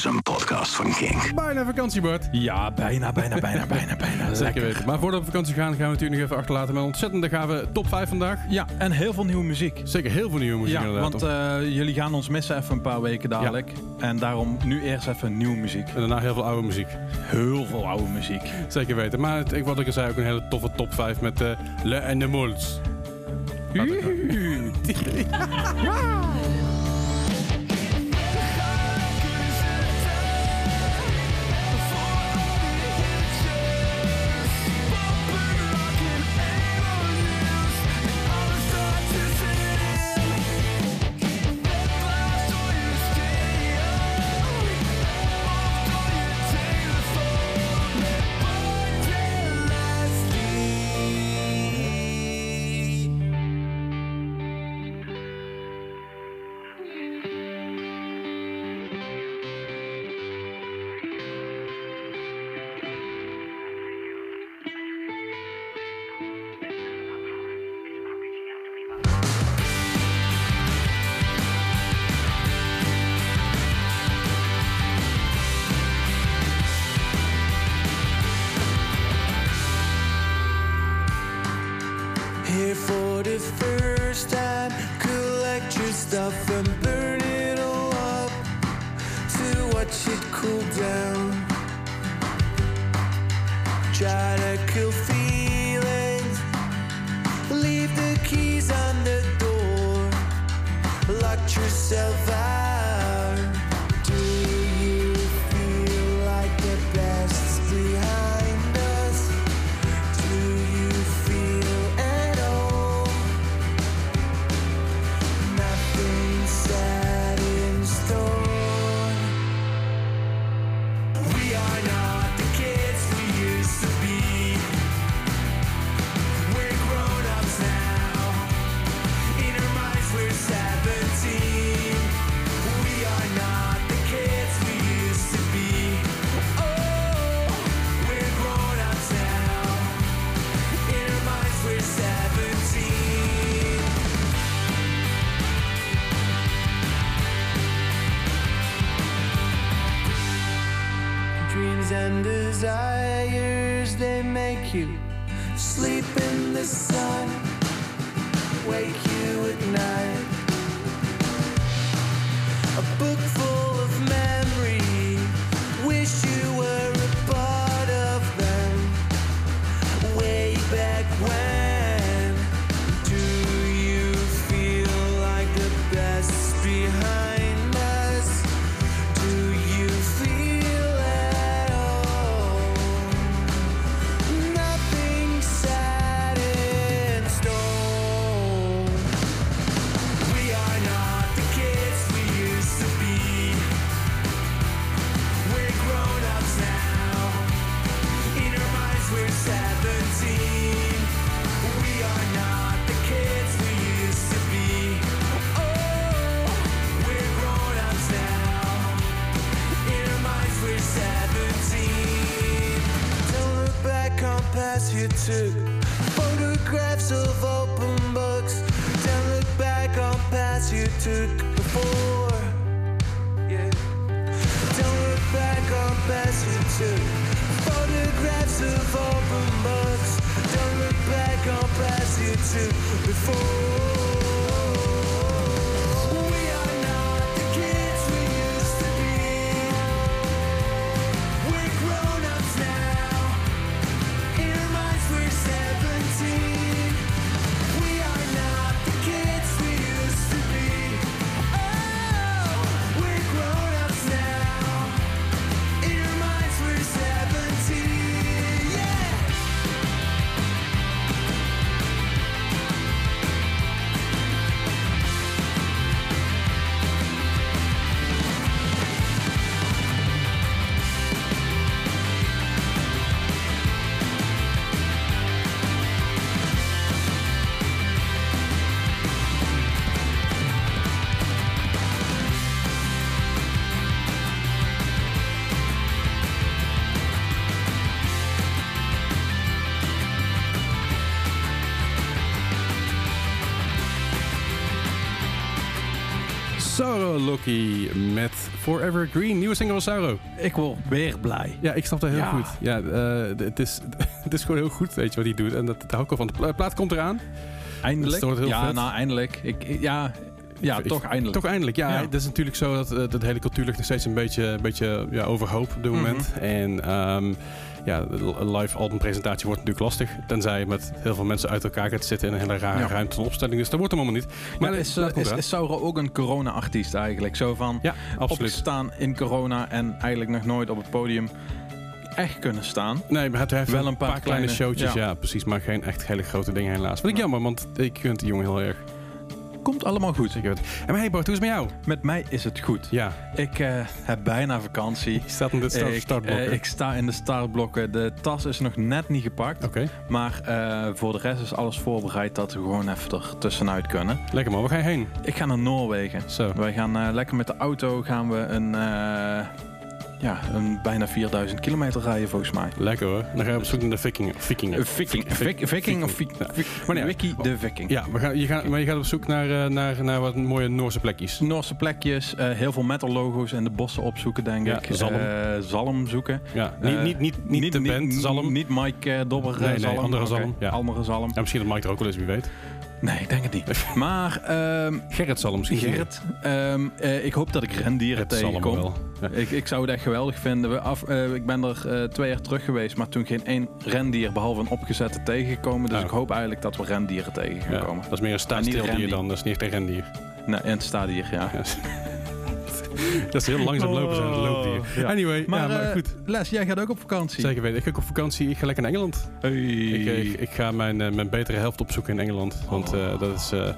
is een podcast van King. Bijna vakantiebord. Ja, bijna, bijna, bijna, bijna, bijna. Zeker weten. Maar voordat we op vakantie gaan, gaan we natuurlijk nog even achterlaten met een ontzettende gave top 5 vandaag. Ja, en heel veel nieuwe muziek. Zeker heel veel nieuwe muziek Ja, inderdaad. want eh, jullie gaan ons missen even een paar weken dadelijk. En daarom nu eerst even nieuwe muziek. en daarna heel veel oude muziek. Heel veel oude muziek. Zeker weten. Maar het, ik, wat ik al zei, ook een hele toffe top 5 met eh Le Animals. Laten we took. Photographs of open books. Don't look back on past you took before. Yeah. Don't look back on past you took. Photographs of open books. Don't look back on past you took before. Met Forever Green. Nieuwe single van Sauro. Ik word weer blij. Ja, ik snap dat heel Ja. goed. Ja, eh, het, is, het is gewoon heel goed, weet je, wat hij doet. En dat, dat hou ik al van. De pla- plaat komt eraan. Eindelijk. Dat wordt heel ja, vet. nou eindelijk. Ik- ja, ja Ik- toch eindelijk. Toch eindelijk, ja. Ja. Het is natuurlijk zo dat, eh, dat de hele cultuur ligt nog steeds een beetje, een beetje ja, overhoop op dit Mhm. moment. En ehm, ja, een live albumpresentatie wordt natuurlijk lastig. Tenzij je met heel veel mensen uit elkaar gaat zitten in een hele rare Ja. ruimte en opstelling. Dus dat wordt hem allemaal niet. Maar is, komt is, ook een corona-artiest eigenlijk? Zo van ja, absoluut. opstaan in corona en eigenlijk nog nooit op het podium echt kunnen staan. Nee, maar hij heeft Wel een paar, paar kleine, kleine- showtjes, ja. ja. precies. Maar geen echt hele grote dingen helaas. Wat ik Ja. jammer, want ik gun die jongen heel erg. Komt allemaal goed. Weten. En hey Bart, hoe is het met jou? Met mij is het goed. Ja, Ik eh, heb bijna vakantie. je staat in de start, ik, startblokken. eh, ik sta in de startblokken. De tas is nog net niet gepakt. Oké, Maar eh, voor de rest is alles voorbereid dat we gewoon even er tussenuit kunnen. lekker man. Waar ga je heen? Ik ga naar Noorwegen. Zo. Wij gaan lekker met de auto gaan we een, ja, een bijna 4000 kilometer rijden volgens mij. Lekker hoor. Dan ga je op zoek naar de vikingen. Vikingen. Een viking, Vik- viking of Vik- Ja. Vik- Maar nee, Wiki de Viking. Ja, we gaan, je gaat, maar je gaat op zoek naar, eh, naar, naar wat mooie Noorse plekjes. Noorse plekjes, eh, heel veel metal logo's in de bossen opzoeken denk Ja, ik. zalm. Eh, zalm zoeken. Ja, Eh, niet, niet, niet, niet de band Zalm. Niet Mike eh, Dobber eh, Nee, nee, zalm. andere zalm, ja. Andere zalm. Ja, misschien dat Mike er ook wel is, wie weet. Nee, ik denk het niet. Maar ehm, Gerrit Zalm misschien. Gerrit, ehm, eh, ik hoop dat ik rendieren tegenkom. wel. Ja. Ik, ik zou het echt geweldig vinden. We af, eh, ik ben er eh, twee jaar terug geweest, maar toen geen één rendier behalve een opgezette tegengekomen. Dus ik hoop eigenlijk dat we rendieren tegen gaan Ja, komen. dat is meer een rendier. dan, dat is niet echt een rendier. Nee, en het staat hier, ja. Ja. dat is heel langzaam lopen zijn, een loopdier. Oh. Anyway, Maar, ja, maar eh, goed. Les, jij gaat ook op vakantie. Zeker weten. Ik ga ook op vakantie. Ik ga lekker naar Engeland. Hey. Ik, ik, ik ga mijn, eh, mijn betere helft opzoeken in Engeland. Want eh, dat is... eh,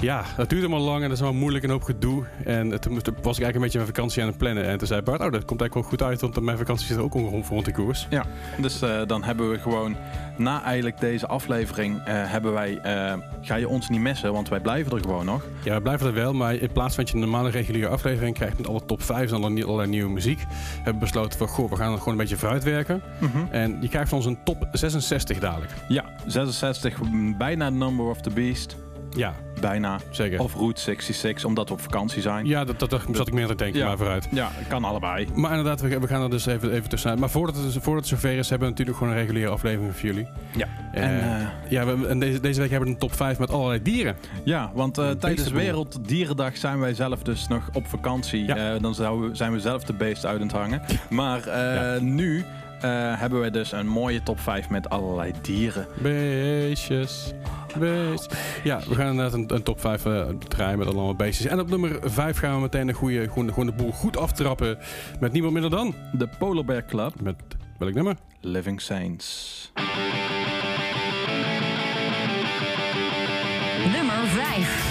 ja, dat duurt allemaal lang en dat is wel moeilijk en een hoop gedoe. En eh, toen was ik eigenlijk een beetje mijn vakantie aan het plannen. En toen zei Bart, oh, dat komt eigenlijk wel goed uit, want mijn vakantie zit er ook ongeveer rond de koers. Ja, dus eh, dan hebben we gewoon na eigenlijk deze aflevering eh, hebben wij, eh, ga je ons niet missen, want wij blijven er gewoon nog. Ja, we blijven er wel, maar in plaats van dat je een normale reguliere aflevering krijgt met alle top 5 en allerlei, allerlei nieuwe muziek, hebben we besloten van, goh, we gaan er gewoon een beetje vooruitwerken. En je krijgt van ons een top 66 dadelijk. Ja, 66, bijna Number of the Beast, Ja, bijna. zeker. Of Route 66, omdat we op vakantie zijn. ja, dat, dat, dat zat ik meer te denken, Ja. maar vooruit. Ja, kan allebei. Maar inderdaad, we, we gaan er dus even, even tussenuit. Maar voordat het, voordat het zover is, hebben we natuurlijk gewoon een reguliere aflevering voor jullie. Ja. Eh, En, eh, ja, we, en deze, deze week hebben we een top 5 met allerlei dieren. ja, want Een tijdens. Werelddierendag zijn wij zelf dus nog op vakantie. Ja. Dan zijn we zelf de beest uit aan het hangen. Maar Ja. nu eh, hebben we dus een mooie top 5 met allerlei dieren. Beestjes. Beestjes. Ja, we gaan inderdaad een, een top 5 eh, draaien met allemaal beestjes. En op nummer 5 gaan we meteen een goede, gewoon, gewoon de boel goed aftrappen. Met niemand minder dan. De Polar Bear Club, Met welk nummer? Living Saints. Nummer 5.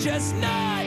Just not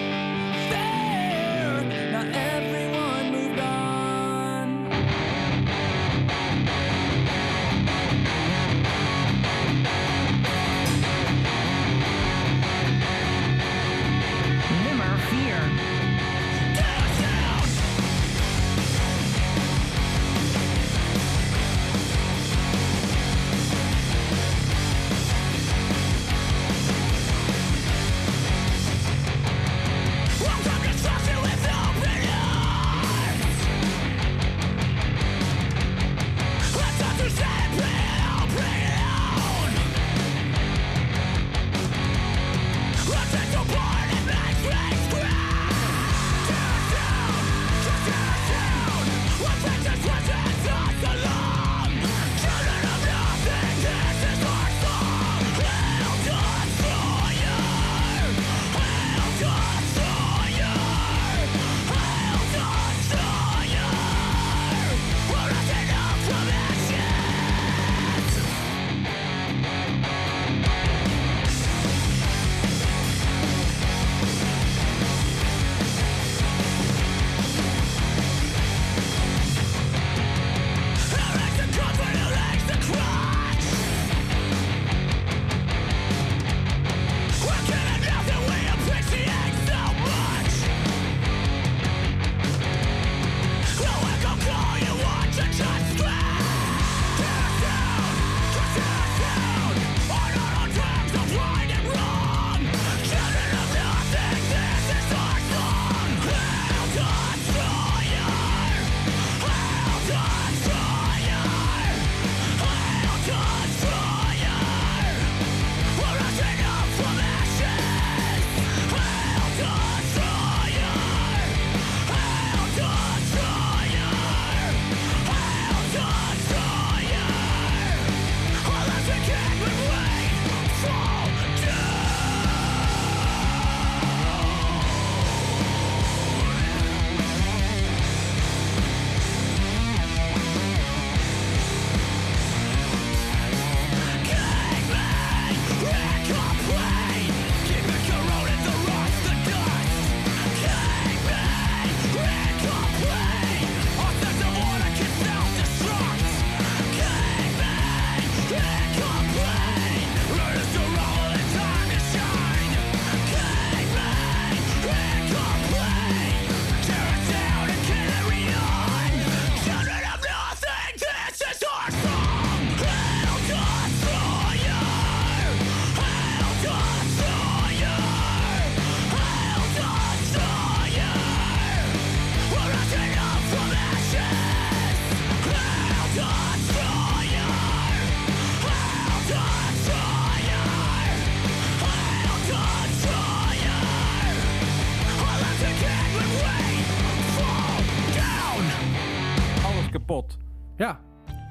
kapot. Ja,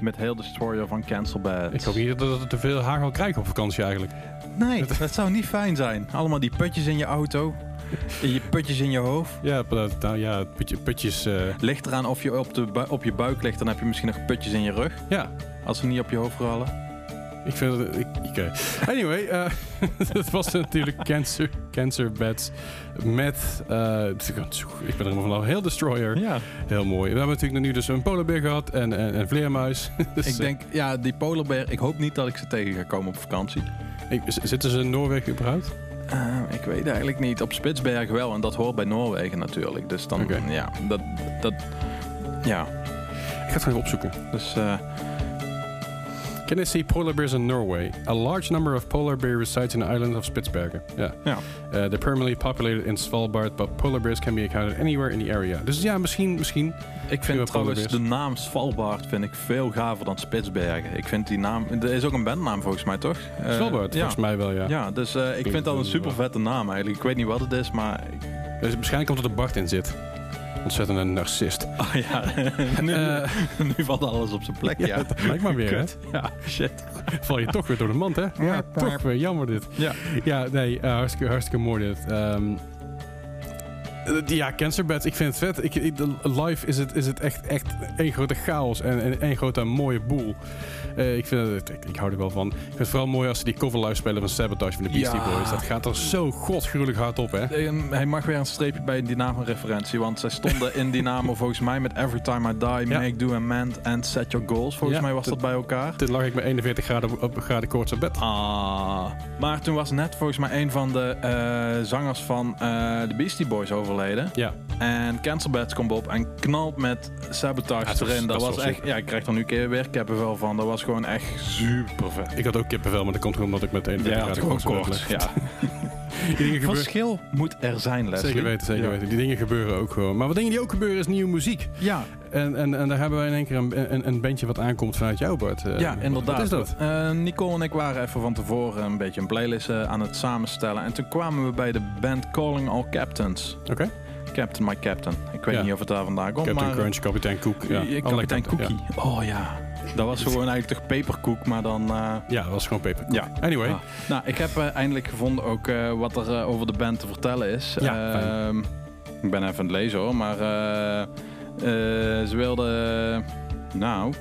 Met heel Destroyer van Cancel Bad. ik hoop niet dat we te veel hagel krijgen op vakantie eigenlijk. Nee, dat zou niet fijn zijn. Allemaal die putjes in je auto. Je putjes in je hoofd. Ja, nou ja, putje, putjes. eh, Ligt eraan of je op, de bu- op je buik ligt, dan heb je misschien nog putjes in je rug. ja, Als ze niet op je hoofd rollen. Ik vind het. Ik, eh, anyway, eh, dat was natuurlijk Cancer, cancer Beds met. eh, ik ben er helemaal van heel Destroyer. Ja. Heel mooi. We hebben natuurlijk nu dus een polarbeer gehad en en, en vleermuis. Dus, Ik eh, denk, ja, die polarbeer, ik hoop niet dat ik ze tegen ga komen op vakantie. ik- zitten ze in Noorwegen überhaupt? Eh, ik weet eigenlijk niet. Op Spitsbergen wel, en dat hoort bij Noorwegen natuurlijk. Dus dan, ja, dat, dat, ja. Ik ga het gewoon opzoeken. Dus, eh, Can I see polar bears in Norway? A large number of polar bear resides in the island of Spitsbergen. Ja. ja. Uh, they're permanently populated in Svalbard, but polar bears can be encountered anywhere in the area. Dus ja, misschien, misschien. Ik vind trouwens de naam Svalbard vind ik veel gaver dan Spitsbergen. Ik vind die naam, er is ook een bandnaam volgens mij toch? Eh, Svalbard, ja. volgens mij wel, ja. Ja, dus eh, ik vind dat een super vette naam eigenlijk. Ik weet niet wat het is, maar... Dus waarschijnlijk komt er Bart in zit. Ontzettend een narcist. Oh ja, nu, Eh, nu valt alles op zijn plek, ja. ja, dat lijkt maar weer, hè? Ja, shit. Val je toch weer door de mand, hè? Ja, toch weer. Jammer dit. Ja. Ja, nee, eh, hartstikke, hartstikke mooi dit. Ehm, Eh, ja, Cancer Beds, ik vind het vet. Ik, live is het, is het echt, echt één grote chaos en en één grote mooie boel. Eh, ik, vind het, ik, ik hou er wel van. Ik vind het vooral mooi als ze die cover live spelen van Sabotage van de Beastie Ja. Boys. Dat gaat er zo godgruwelijk hard op, hè? Eh, Hij mag weer een streepje bij Dynamo-referentie, want zij stonden in Dynamo volgens mij met Every Time I Die, Ja. Make Do Amend and Set Your Goals. Volgens Ja, mij was dat- bij elkaar. Dit lag ik met 41 graden, op, graden koorts op bed. Ah. Maar toen was net volgens mij een van de eh, zangers van de Beastie Boys overleden. Ja, En Cancel Beds komt op en knalt met Sabotage is- erin. dat was echt, ja, ik krijg er nu een keer weer kippenvel van. Dat was gewoon echt super vet. ik had ook kippenvel, maar dat komt gewoon omdat ik met 41 Ja, het graden gewoon kort. Ja. Gebeuren... Verschil moet er zijn, Leslie. Zeker weten, zeker Ja. weten. Die dingen gebeuren ook gewoon. Maar wat dingen die ook gebeuren is nieuwe muziek. Ja, En, en, en daar hebben wij in één keer een, een, een bandje wat aankomt vanuit jou, Bart. Eh, ja, inderdaad. Wat is dat? Eh, Nicole en ik waren even van tevoren een beetje een playlist eh, aan het samenstellen. En toen kwamen we bij de band Calling All Captains. Oké. Captain My Captain. Ik weet Ja. niet of het daar vandaan komt, Captain maar... Crunch, Kapitein Koek. Ja, Kapitein Cookie. Oh ja. Dat was gewoon eigenlijk toch peperkoek, maar dan... eh, Ja, dat was gewoon peper. ja. Anyway. Ah. Nou, ik heb eh, eindelijk gevonden ook eh, wat er over de band te vertellen is. Ja. Ehm, ik ben even aan het lezen hoor, maar ze wilden... nou,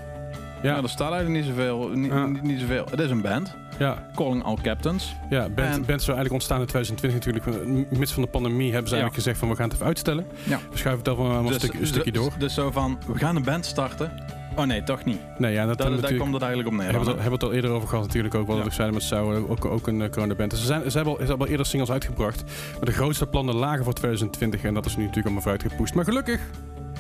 ja. Ja, er staat eigenlijk niet zoveel, niet, Ja. niet, niet zoveel. Het is een band, ja, Calling All Captains. ja band, En- band zou eigenlijk ontstaan in 2020 natuurlijk. Midden van de pandemie hebben ze Ja. eigenlijk gezegd van we gaan het even uitstellen. Ja. We schuiven het wel een, Dus- stuk, een stukje dus- door. Dus zo van, we gaan een band starten. Oh nee, toch niet. Nee, ja, dat Daar, komt het eigenlijk op neer. Hebben we, het, hebben het al eerder over gehad natuurlijk ook. Wat Ja. we zeiden met Sauer, ook, ook een uh, coronaband. Dus ze, zijn, ze, hebben al, ze hebben al eerder singles uitgebracht. Maar de grootste plannen lagen voor 2020. En dat is nu natuurlijk allemaal vooruit gepusht. Maar gelukkig.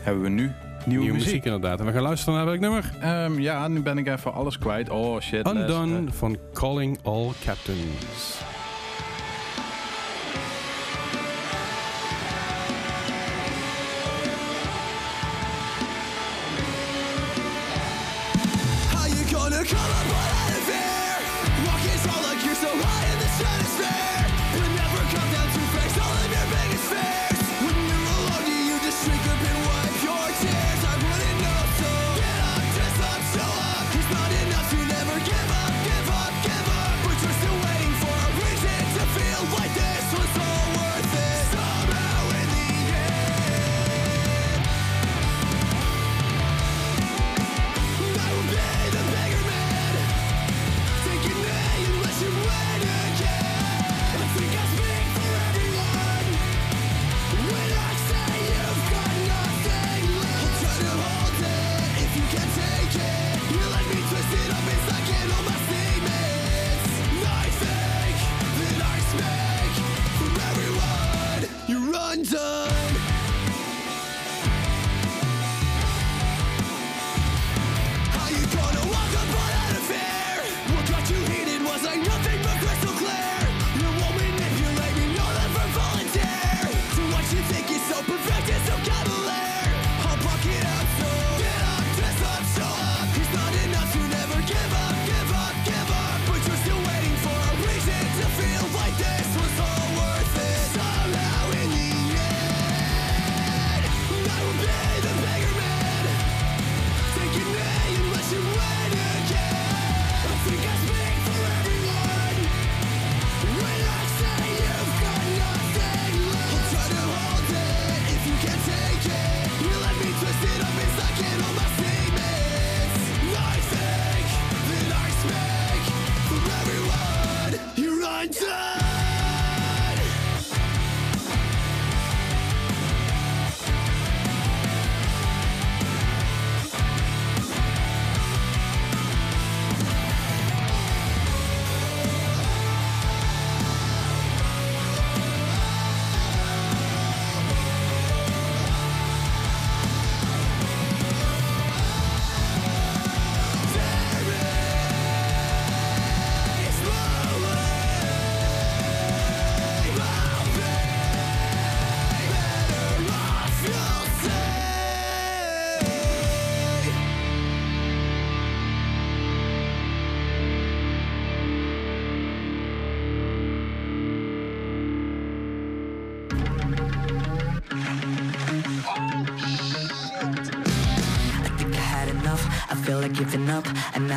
Hebben we nu nieuwe, nieuwe muziek. inderdaad. En we gaan luisteren naar welk nummer? Ehm, ja, nu ben ik even alles kwijt. Oh shit. Les. Undone van Calling All Captains. Colorblind.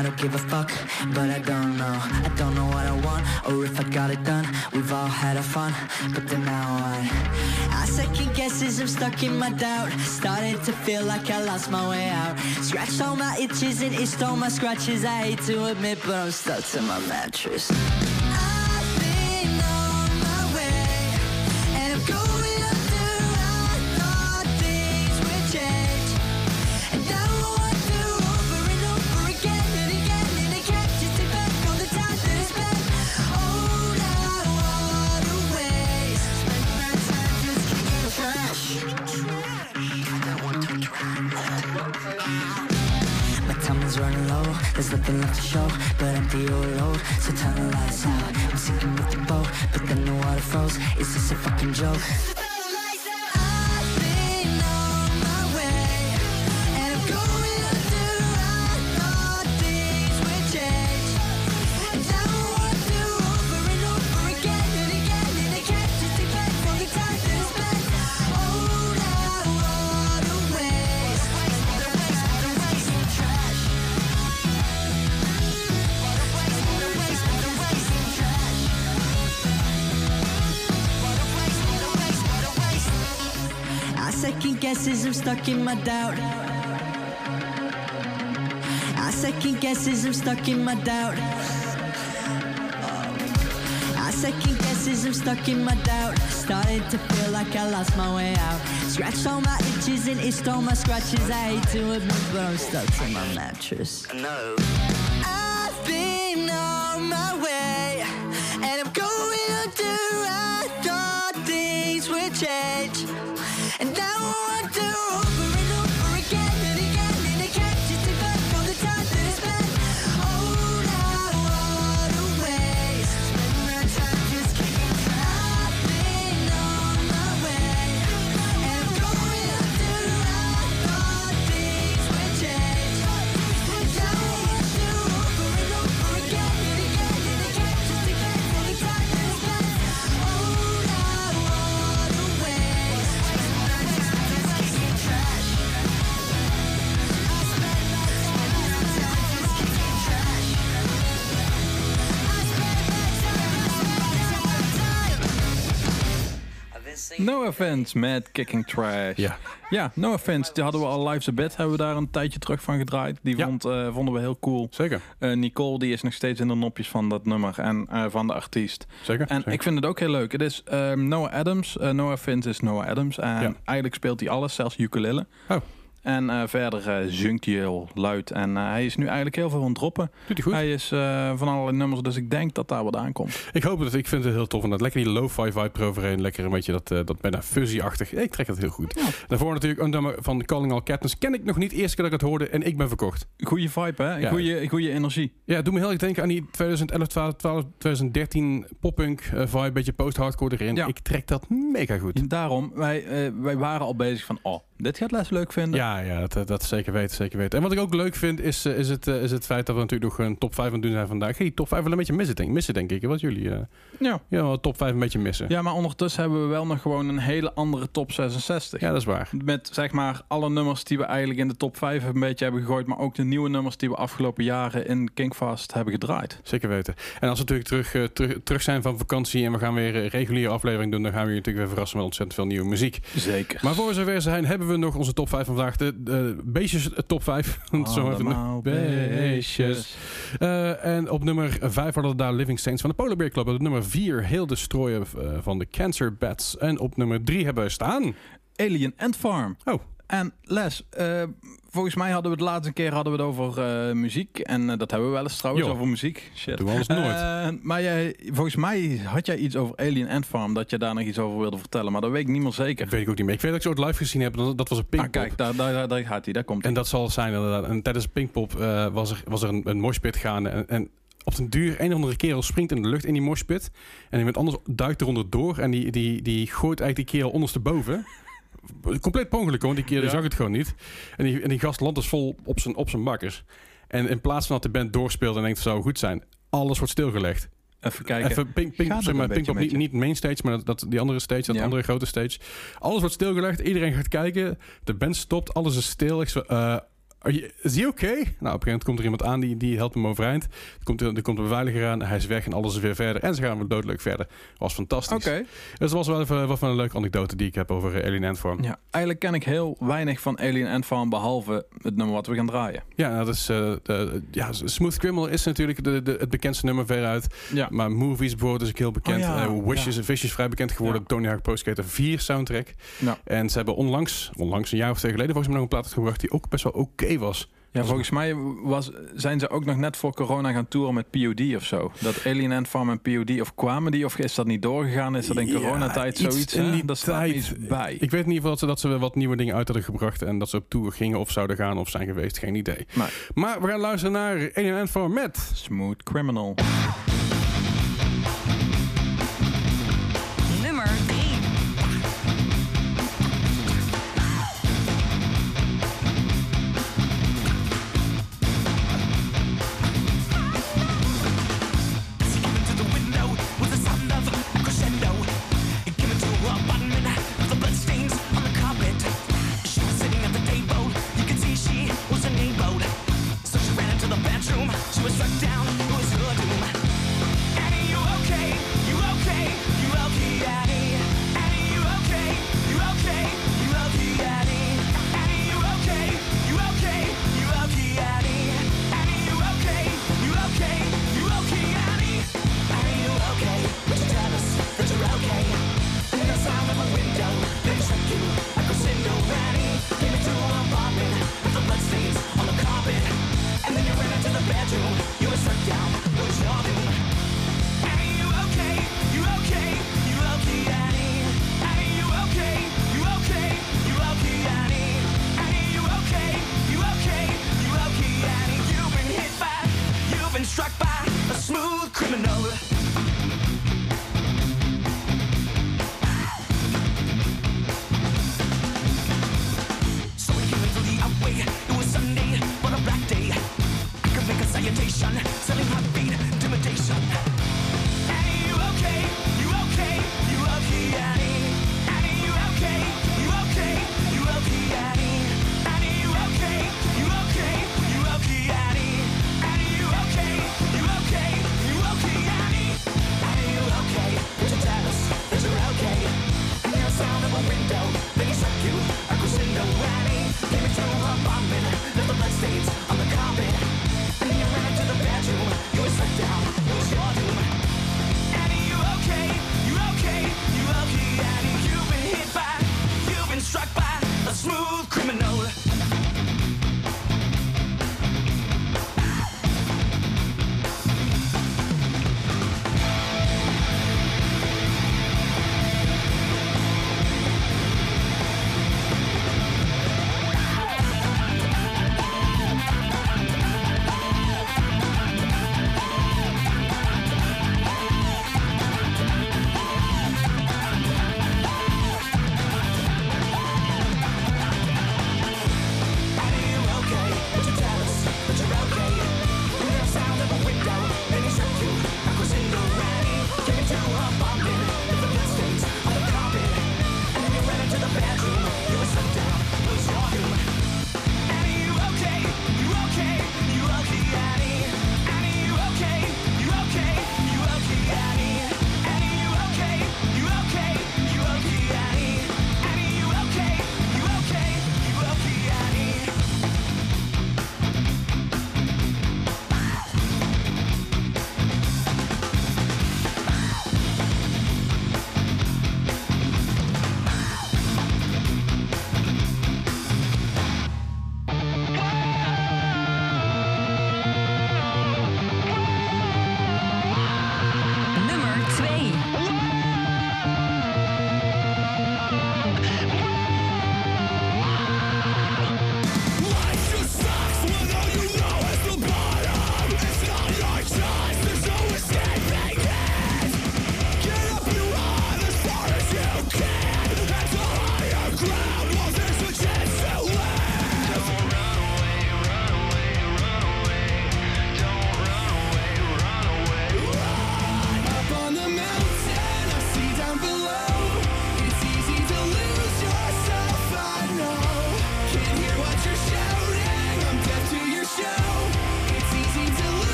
I don't give a fuck. But I don't know, I don't know what I want, or if I got it done. We've all had our fun, but then now what? I second guesses, I'm stuck in my doubt. Started to feel like I lost my way out. Scratched all my itches and itched all my scratches. I hate to admit, but I'm stuck to my mattress. Nothing left to show But empty or load, so turn the lights out. I'm sinking with the boat, but then the water froze. Is this a fucking joke? I'm stuck in my doubt. I second guesses, I'm stuck in my doubt. I second guesses, I'm stuck in my doubt. Starting to feel like I lost my way out. Scratched all my itches and itched all my scratches. I hate to admit, but I'm stuck to my mattress. No. No offense, Mad Kicking Trash. Ja. Ja, No offense. Die hadden we al Lives a Bed, hebben we daar een tijdje terug van gedraaid. Die Ja. vond, eh, vonden we heel cool. Zeker. Eh, Nicole die is nog steeds in de nopjes van dat nummer en eh, van de artiest. Zeker. En zeker. ik vind het ook heel leuk. Het is Noah Adams. Noah Vince is Noah Adams. En Ja. eigenlijk speelt hij alles, zelfs ukulele. Oh. En eh, verder eh zingt hij heel luid. En eh, hij is nu eigenlijk heel veel aan het droppen. Doet hij goed. Hij is eh, van allerlei nummers, dus ik denk dat daar wat aankomt. Ik hoop het. Ik vind het heel tof. En dat lekker die lo-fi vibe eroverheen. Lekker een beetje dat, eh, dat bijna fuzzy-achtig. Ik trek het heel goed. Daarvoor natuurlijk een nummer van Calling All Captains. Ken ik nog niet. Eerste keer dat ik het hoorde. En ik ben verkocht. Goeie vibe, hè? Ja. Goeie, goeie energie. Ja, doe me heel erg denken aan die 2011, 12, 12 2013 poppunk eh, vibe. Beetje post-hardcore erin. Ja. Ik trek dat mega goed. En daarom, wij, eh, wij waren al bezig van, oh, dit gaat Les leuk vinden. Ja, ja dat, dat zeker weten, zeker weten. En wat ik ook leuk vind, is, eh, is, het, eh, is het feit dat we natuurlijk nog een top 5 aan het doen zijn vandaag. Die top 5 wel een beetje missen, denk, missen, denk ik. Wat jullie, eh ja. ja, top 5 een beetje missen. Ja, maar ondertussen hebben we wel nog gewoon een hele andere top 66. Ja, dat is waar. Met zeg maar alle nummers die we eigenlijk in de top 5 een beetje hebben gegooid. Maar ook de nieuwe nummers die we afgelopen jaren in Kingfast hebben gedraaid. Zeker weten. En als we natuurlijk terug, terug, terug zijn van vakantie en we gaan weer een reguliere aflevering doen, dan gaan we je natuurlijk weer verrassen met ontzettend veel nieuwe muziek. Zeker. Maar voor we zover zijn, hebben we nog onze top 5 van vandaag. De, de beestjes eh, top 5. om het zo even Beestjes. Eh, en op nummer 5 hadden we daar Living Saints van de Polar Bear Club. Op nummer 4 Heel Destroyer eh, van de Cancer Bats. En op nummer 3 hebben we staan. Alien Ant Farm. Oh. En Les, eh, volgens mij hadden we het laatste keer hadden we het over eh, muziek. En eh, dat hebben we wel eens trouwens, Jo. over muziek. Shit. Doen we nooit. Maar jij, volgens mij had jij iets over Alien Ant Farm, dat je daar nog iets over wilde vertellen. Maar dat weet ik niet meer zeker. Dat weet ik ook niet meer. Ik weet dat ik zo het live gezien heb. Dat, dat was een Ah, Pinkpop. kijk, daar, daar, daar, gaat hij, daar komt hij. En dat zal zijn inderdaad. En tijdens Pinkpop was er, was er een, een moshpit gaande. En, en op den duur, een of andere kerel springt in de lucht in die moshpit. En iemand anders duikt eronder door. En die, die, die gooit eigenlijk die kerel ondersteboven. Compleet hoor, want die Ja. zag het gewoon niet. En die, en die gast landt dus vol op zijn, op zijn bakkers. En in plaats van dat de band doorspeelt en denkt het zou goed zijn... Alles wordt stilgelegd. Even kijken. Even pink, pink, Gaat het zeg maar, Pinkpop, beetje niet, niet main stage, maar dat, dat, die andere stage, dat Ja. andere grote stage. Alles wordt stilgelegd, iedereen gaat kijken. De band stopt, alles is stil. Ik zo, is he okay? Nou, op een gegeven moment komt er iemand aan die, die helpt hem overeind. Er komt, er komt een beveiliger aan, hij is weg en alles is weer verder. En ze gaan weer doodleuk verder. Was fantastisch. Oké. Dus dat was wel even, wel even een leuke anekdote die ik heb over eh, Alien Antform. Ja, eigenlijk ken ik heel weinig van Alien Antfarm behalve het nummer wat we gaan draaien. Ja, dat is, eh, de, ja, Smooth Criminal is natuurlijk de, de, het bekendste nummer veruit. Ja. Maar Movies bijvoorbeeld is ook heel bekend. Oh ja, Eh, Wishes ja. and Fishes vrij bekend geworden. Tony Hawk Pro Skater 4 soundtrack. Ja. En ze hebben onlangs, onlangs een jaar of twee geleden volgens mij nog een plaat uitgebracht die ook best wel oké was. Ja, volgens mij was, zijn ze ook nog net voor corona gaan toeren met POD of zo. Dat Alien Ant Farm en POD, of kwamen die, of is dat niet doorgegaan? Is dat in coronatijd iets zoiets? in die Dat staat iets bij. Ik weet in ieder geval dat ze, dat ze wat nieuwe dingen uit hadden gebracht en dat ze op tour gingen of zouden gaan of zijn geweest. Geen idee. Nee. Maar we gaan luisteren naar Alien Antform met... Smooth Criminal.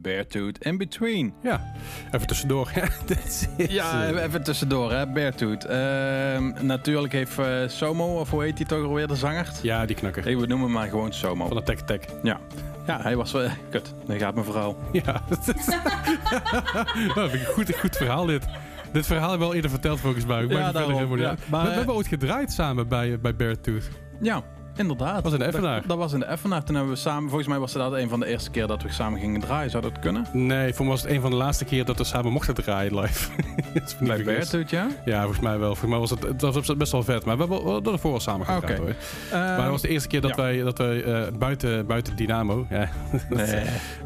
Beartooth in between. Ja, even tussendoor. Ja, eh, even- tussendoor, hè. Beartooth. Ehm, natuurlijk heeft eh, Somo, of hoe heet hij toch alweer, de zanger? ja, die knakker. Hey, we noemen hem maar gewoon Somo. Van de Tech Tech. Ja. Ja, hij was... eh, kut, daar gaat mijn verhaal. Ja, dat is dat vind ik een goed, een goed verhaal dit. Dit verhaal heb ik wel eerder verteld volgens mij. Ik Ja, daarom, ja. Maar, we, we eh, hebben ooit gedraaid samen bij, bij Beartooth. Ja, inderdaad. Was in de Effenaar. Dat, dat was in de Effenaar. Toen hebben we samen... Volgens mij was dat een van de eerste keer dat we samen gingen draaien. Zou dat kunnen? Nee, voor mij was het een van de laatste keer dat we samen mochten draaien live. Dat Bij. Beartooth, ja? Ja, volgens mij wel. Volgens mij was het, het was best wel vet. Maar we hebben wel ervoor wel samen gedraaid Oké. hoor. Ehm, maar dat was de eerste keer dat ja. wij, dat wij eh, buiten, buiten Dynamo, ja, Nee.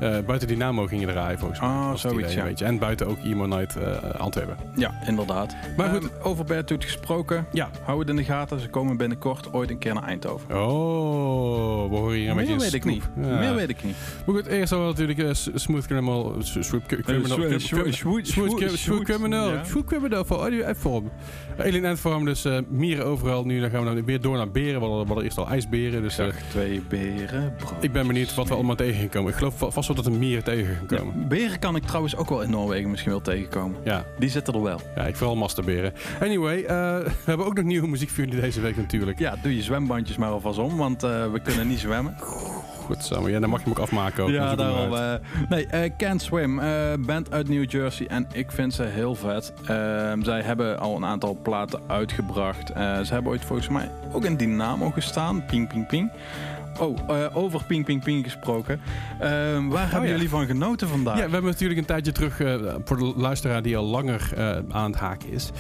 eh, buiten Dynamo gingen draaien volgens mij. Oh, het zoiets, idee, ja. En buiten ook Emo Night eh, Antwerpen. Ja, inderdaad. Maar goed. goed, over Beartooth gesproken. Ja. Hou het in de gaten. Ze komen binnenkort ooit een keer naar Eindhoven. Oh, we horen hier een beetje Meer een weet ik niet. Ja. Meer weet ik niet. Maar goed, eerst hadden we natuurlijk eh, Smooth Criminal, S- Swoop Cri- Criminal, Smooth Swo- Cri- Smooth Criminal, Criminal voor Audio F-Form. Alien Endform, dus eh, mieren overal. Nu dan gaan we dan weer door naar beren. We hadden, we hadden eerst al ijsberen, dus eh, twee beren. brood. ik ben benieuwd wat we allemaal tegen gaan komen. Ik geloof va- vast wel dat er mieren tegen gaan Ja, komen. beren kan ik trouwens ook wel in Noorwegen misschien wel tegenkomen. Ja, Die zitten er wel. ja, ik vooral masterberen. Anyway, eh, we hebben ook nog nieuwe muziek voor jullie deze week natuurlijk. Ja, doe je zwembandjes maar alvast om, want eh, we kunnen niet zwemmen. Goed zo, ja, dan mag je hem ook afmaken. Ook, Ja, daarom. eh, nee, eh, Can't Swim, band uit New Jersey en ik vind ze heel vet. Ehm, zij hebben al een aantal platen uitgebracht. Ze hebben ooit volgens mij ook in Dynamo gestaan, Ping Ping Ping. Oh, eh, over Ping Ping Ping gesproken. Ehm, waar hebben Oh, ja. jullie van genoten vandaag? Ja, we hebben natuurlijk een tijdje terug, eh, voor de luisteraar die al langer eh, aan het haken is.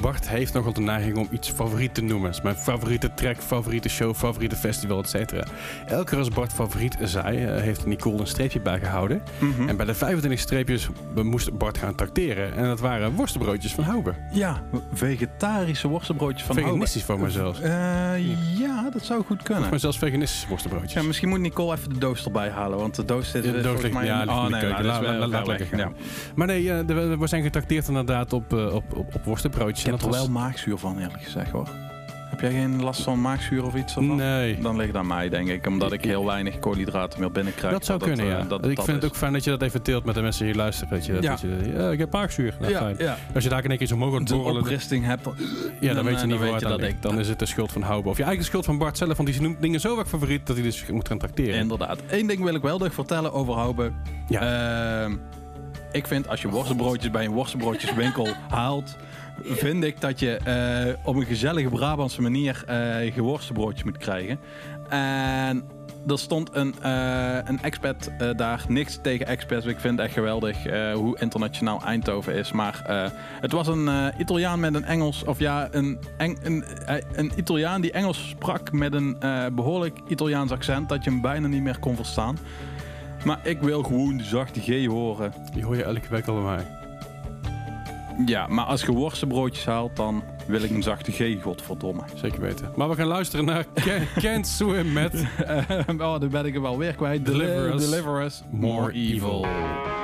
Bart heeft nogal de neiging om iets favoriet te noemen. Is mijn favoriete track, favoriete show, favoriete festival, et cetera. Elke keer als Bart favoriet zei, heeft Nicole een streepje bijgehouden. Mhm. En bij de 25 streepjes moest Bart gaan tracteren. En dat waren worstenbroodjes van Houben. Ja, vegetarische worstenbroodjes van Veganistisch voor. Eh, ja, dat zou goed kunnen. Maar zelfs veganistische worstenbroodjes. Ja, misschien moet Nicole even de doos erbij halen, want de doos zit Ja, de doos volgens ligt- mij... ja, in- ligt in de nee, nou, Laat- lekker gaan. Ja. Maar nee, eh, we, we zijn getrakteerd inderdaad op, eh, op, op, op worstenbroodjes. Ik heb er wel maagzuur van, eerlijk gezegd hoor. Heb jij geen last van maagzuur of iets ervan? Nee. Dan ligt het aan mij, denk ik. Omdat ik heel weinig koolhydraten meer binnenkrijg. Dat zou kunnen, eh, ja. dat ik dat vind het ook fijn dat je dat even deelt met de mensen die luisteren. Weet je, dat, Ja. dat je, ja, ik heb maagzuur. Nou, Ja, fijn. ja. Als je daar in één keer zo mogen Als je een borrelen, opristing hebt, dan, ja, dan, dan, weet je eh, niet waar dat ik- Dan is het de schuld van Houben. Of je eigen schuld van Bart zelf, want die noemt dingen zo erg favoriet dat hij dus moet gaan tracteren. Inderdaad. Eén ding wil ik wel nog vertellen over Houben. Ehm, ik vind als je worstenbroodjes bij een worstenbroodjeswinkel haalt, vind ik dat je eh, op een gezellige Brabantse manier eh je worstenbroodjes moet krijgen. En er stond een, eh, een expat eh, daar. Niks tegen expats. Ik vind het echt geweldig eh, hoe internationaal Eindhoven is. Maar eh, het was een eh, Italiaan met een Engels... Of ja, een, een, eh, een Italiaan die Engels sprak met een eh, behoorlijk Italiaans accent. Dat je hem bijna niet meer kon verstaan. Maar ik wil gewoon de zachte G horen. Die hoor je elke week al bij mij. Ja, maar als je worstenbroodjes haalt, dan wil ik een zachte G, godverdomme. Zeker weten. Maar we gaan luisteren naar Ca- Can't Swim met oh, dan ben ik hem wel weer kwijt. Deliver us. Deliver us More more evil. evil.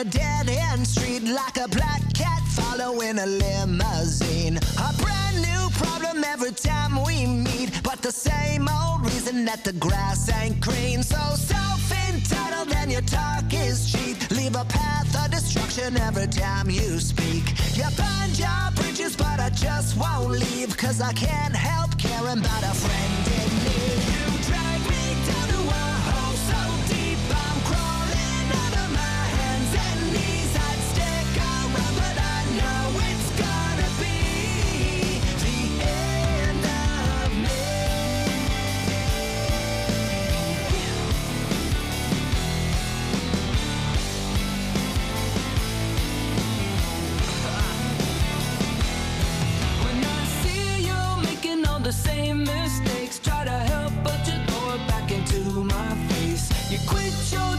A dead end street like a black cat following a limousine. A brand new problem every time we meet, but the same old reason that the grass ain't green. So self entitled and your talk is cheap. Leave a path of destruction every time you speak. You burn your bridges, but I just won't leave, cause I can't help caring about a friend in need. You quit your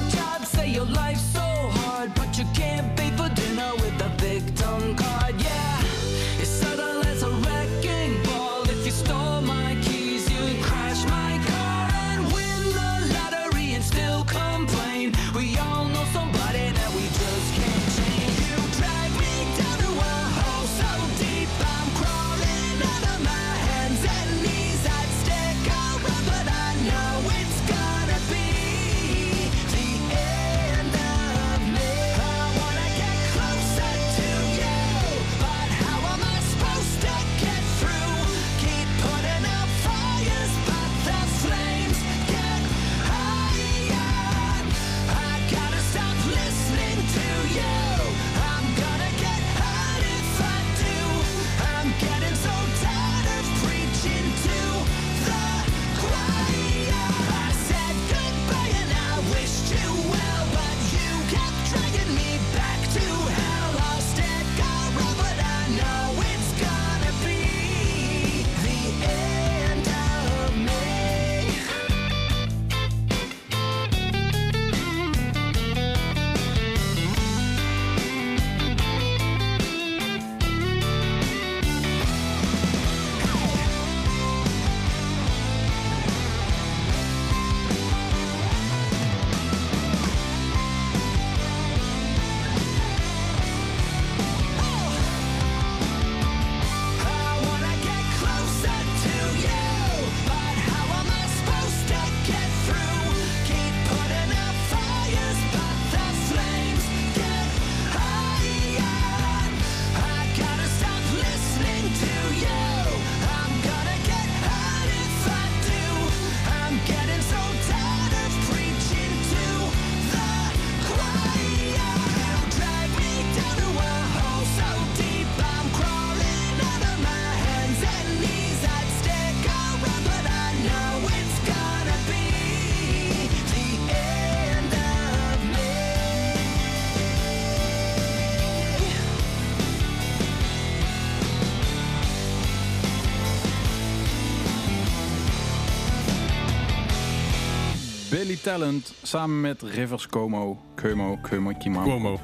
Talent samen met Rivers Como, Como, Como, Kimamo. Cuomo.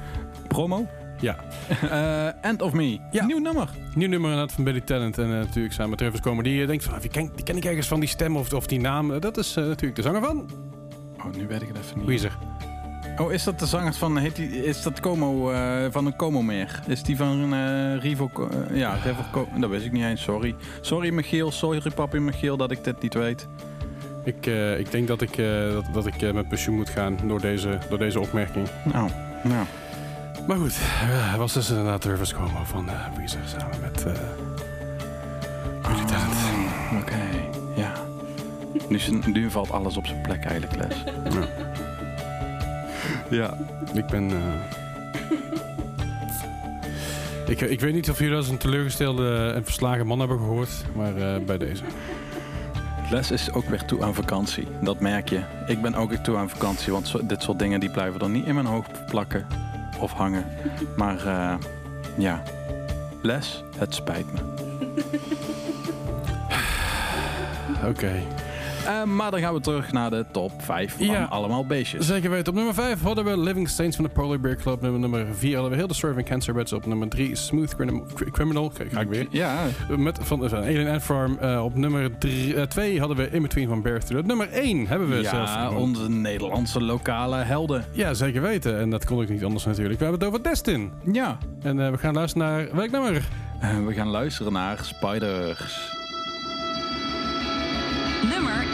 Promo? Ja. Eh, End of Me. Ja. Nieuw nummer. Nieuw nummer inderdaad van Billy Talent. En eh, natuurlijk samen met Travis Komen. Die je denkt van, ah, wie ken, die ken ik ergens van die stem of, of die naam. Eh, dat is eh, natuurlijk de zanger van Oh, nu weet ik het even niet. Weezer. Oh, is dat de zanger van, heet die, is dat Como, eh, van een Como meer? Is die van eh Rivo, eh, ja, Rivo dat wist ik niet eens, sorry. Sorry Michiel, sorry papi Michiel dat ik dit niet weet. Ik, eh, ik denk dat ik, eh, dat, dat ik eh, met pensioen moet gaan door deze, door deze opmerking. Nou, nou. Maar goed, hij was dus inderdaad Rivers Como van Weezer samen met uh. Oh, Oké, ja. Nu, nu valt alles op zijn plek eigenlijk, Les. Ja. Ja. Ik ben... ik, ik weet niet of jullie als een teleurgestelde en verslagen man hebben gehoord, maar bij deze. Les is ook weer toe aan vakantie. Dat merk je. Ik ben ook weer toe aan vakantie, want dit soort dingen die blijven dan niet in mijn hoofd plakken of hangen. Maar eh, ja, Les, het spijt me. Oké. Eh, maar dan gaan we terug naar de top 5 van Ja. allemaal beestjes. Zeker weten. Op nummer 5 hadden we Living Saints van de Polar Bear Club. Nummer, nummer 4 hadden we Heel the Serving Cancer Beds. Op nummer 3 Smooth Criminal. Criminal. Kijk, ga ik weer. Ja, Met, van, van Alien Ant Farm. Eh, op nummer 2 hadden we In Between van Bear Through. Nummer 1 hebben we zelfs. ja onze Nederlandse lokale helden. Ja, zeker weten. En dat kon ik niet anders natuurlijk. We hebben het over Destin. Ja. En eh, we gaan luisteren naar... Welk nummer? Eh, we gaan luisteren naar Spiders. Nummer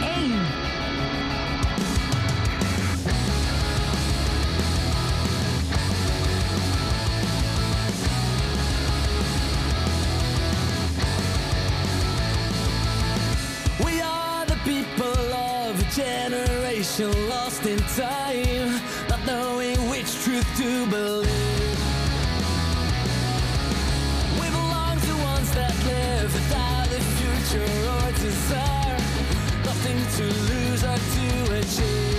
generation lost in time, not knowing which truth to believe. We belong to ones that live without a future or desire, nothing to lose or to achieve.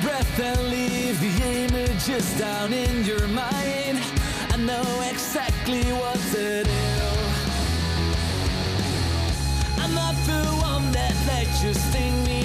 Breath and leave the images down in your mind. I know exactly what to do. I'm not the one that let you sting me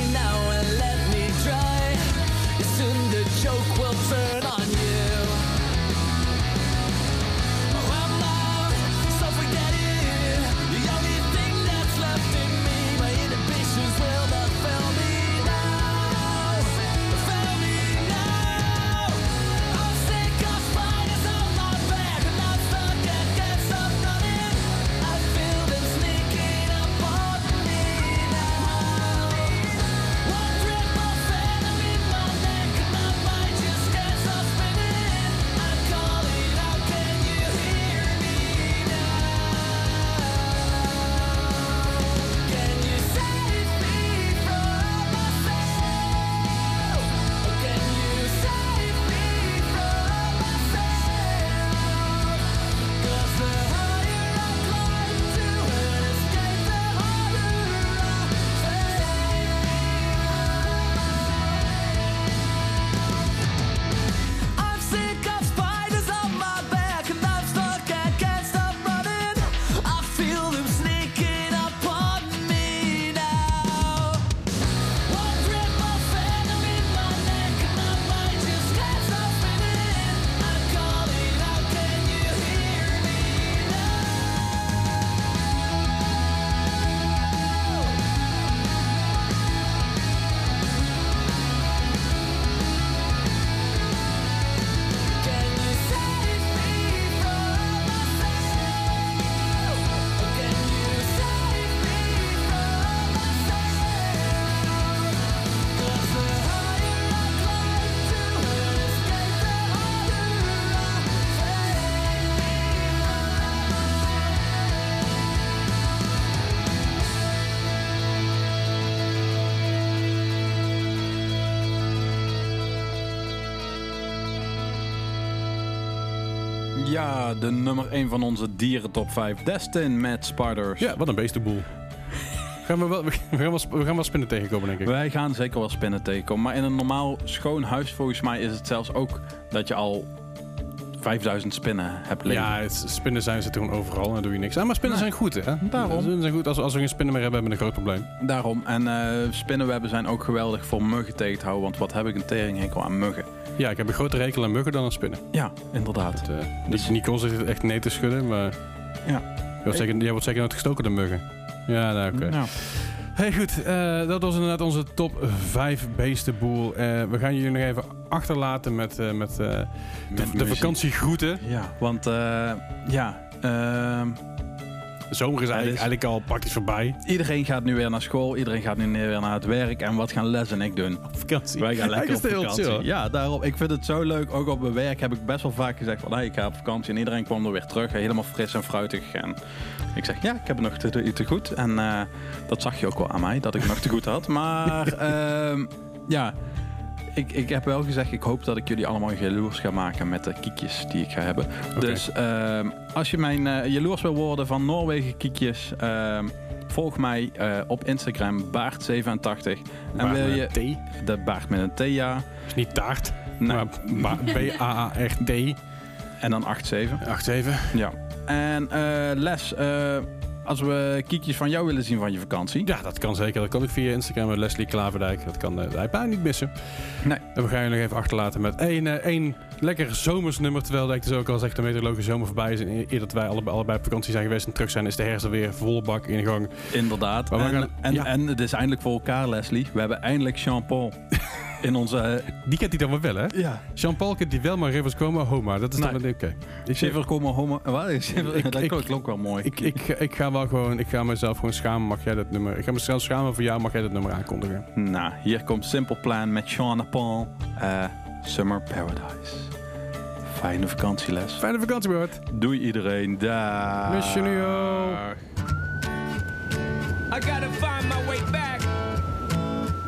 Ja, de nummer 1 van onze dieren top 5. Destin met Spiders. Ja, wat een beestenboel. gaan we, wel, we, gaan wel, we gaan wel spinnen tegenkomen, denk ik. Wij gaan zeker wel spinnen tegenkomen. Maar in een normaal schoon huis volgens mij is het zelfs ook dat je al 5000 spinnen heb liggen. Ja, het, spinnen zijn ze gewoon overal en dan doe je niks aan. Maar spinnen zijn goed, hè? Daarom. Spinnen zijn goed. Als, als we geen spinnen meer hebben, hebben we een groot probleem. Daarom. En eh, spinnenwebben zijn ook geweldig voor muggen tegen te houden. Want wat heb ik een teringhekel aan muggen. Ja, ik heb een grotere rekel aan muggen dan aan spinnen. Ja, inderdaad. Het, eh, dus Nicole zit echt nee te schudden, maar... Ja. Je wordt zeker, jij wordt zeker nooit gestoken door muggen. Ja, nou oké. Nou, Hey, goed. eh, dat was inderdaad onze top 5 beestenboel. Eh, we gaan jullie nog even achterlaten met, eh, met, eh, de, met de muziek. vakantiegroeten. Ja, want eh, ja, ehm, De zomer is eigenlijk, dit eigenlijk al praktisch voorbij. iedereen gaat nu weer naar school. Iedereen gaat nu weer naar het werk. En wat gaan Les en ik doen? Vakantie. Wij gaan lekker op vakantie. chill. Ja, daarom. Ik vind het zo leuk. Ook op mijn werk heb ik best wel vaak gezegd van... Hey, ik ga op vakantie. En iedereen kwam er weer terug. Helemaal fris en fruitig. En ik zeg, ja, ik heb het nog te, te goed. En eh, dat zag je ook wel aan mij, dat ik het nog te goed had. Maar ehm, ja, ik, ik heb wel gezegd... ik hoop dat ik jullie allemaal jaloers ga maken... met de kiekjes die ik ga hebben. Dus ehm, als je mijn eh, jaloers wil worden van Noorwegen kiekjes... ehm, volg mij eh, op Instagram, Baart87. En wil met je... een T. De Baart met een T, ja. is niet taart, Nee. maar ba- B-A-A-R-T. En dan 87. 8 7. Ja. En eh, Les, eh, als we kiekjes van jou willen zien van je vakantie. Ja, dat kan zeker. Dat kan ik via Instagram met Leslie Klaverdijk. Dat kan uh, hij bijna niet missen. Nee. En we gaan je nog even achterlaten met één, eh, één lekker zomersnummer. Terwijl ik dus ook al zeg, de meteorologische zomer voorbij is. En eer dat wij allebei, allebei op vakantie zijn geweest en terug zijn, is de herfst alweer volle bak in gang. Inderdaad. Maar we en, gaan- en, ja. en het is eindelijk voor elkaar, Leslie. We hebben eindelijk Jean-Paul in onze... eh, Die kent hij dan wel wel, hè? ja. Jean-Paul kent die wel, maar Rivers Coma, Homa. Dat is Nee. dan wel oké. Ik, Shiver komen homo... Wat? Dat ik- klonk- klonk wel mooi. ik, ik, ik ga wel gewoon, ik ga mezelf gewoon schamen. Mag jij dat nummer? Ik ga mezelf schamen voor jou. Mag jij dat nummer aankondigen? Nou, hier komt Simple Plan met Jean-Paul. eh, Summer Paradise. Fijne vakantieles. Fijne vakantie, Bart. Doei iedereen. Daag. Miss you, Neo. I gotta find my way back,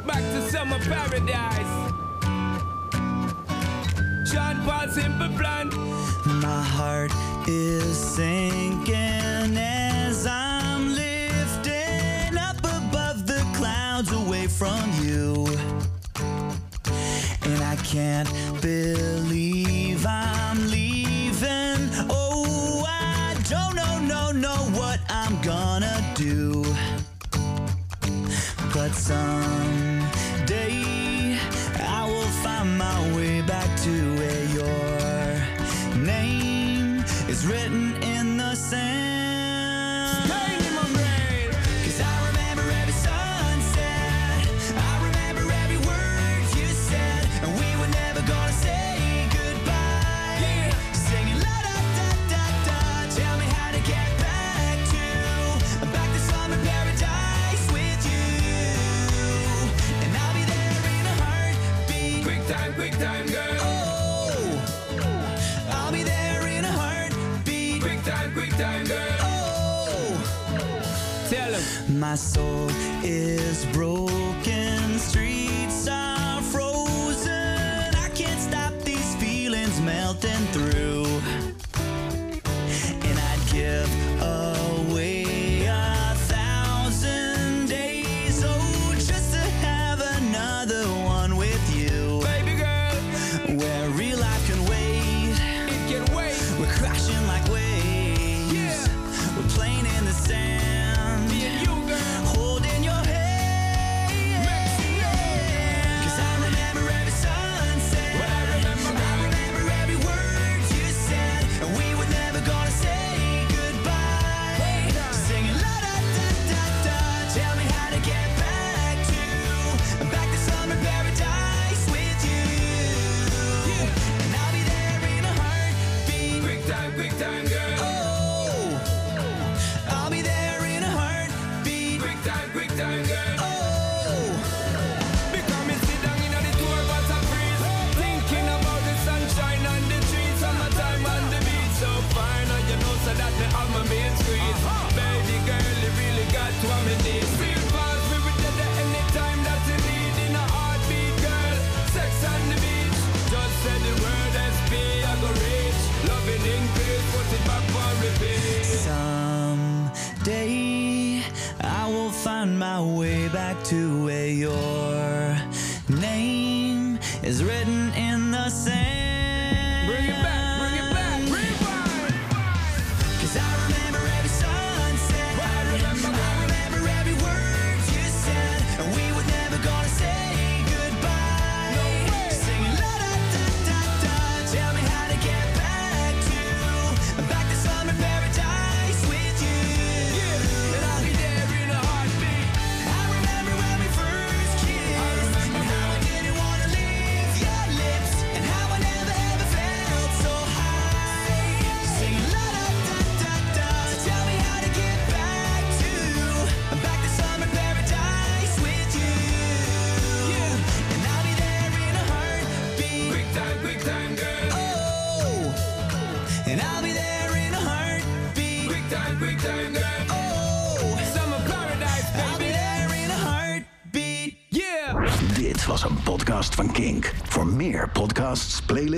back to summer paradise. Sean Paul Simple Plan. My heart is sinking as I'm lifting up above the clouds away from you. And I can't believe I'm leaving. Oh, I don't know, no, know what I'm gonna do. But someday My soul is broken,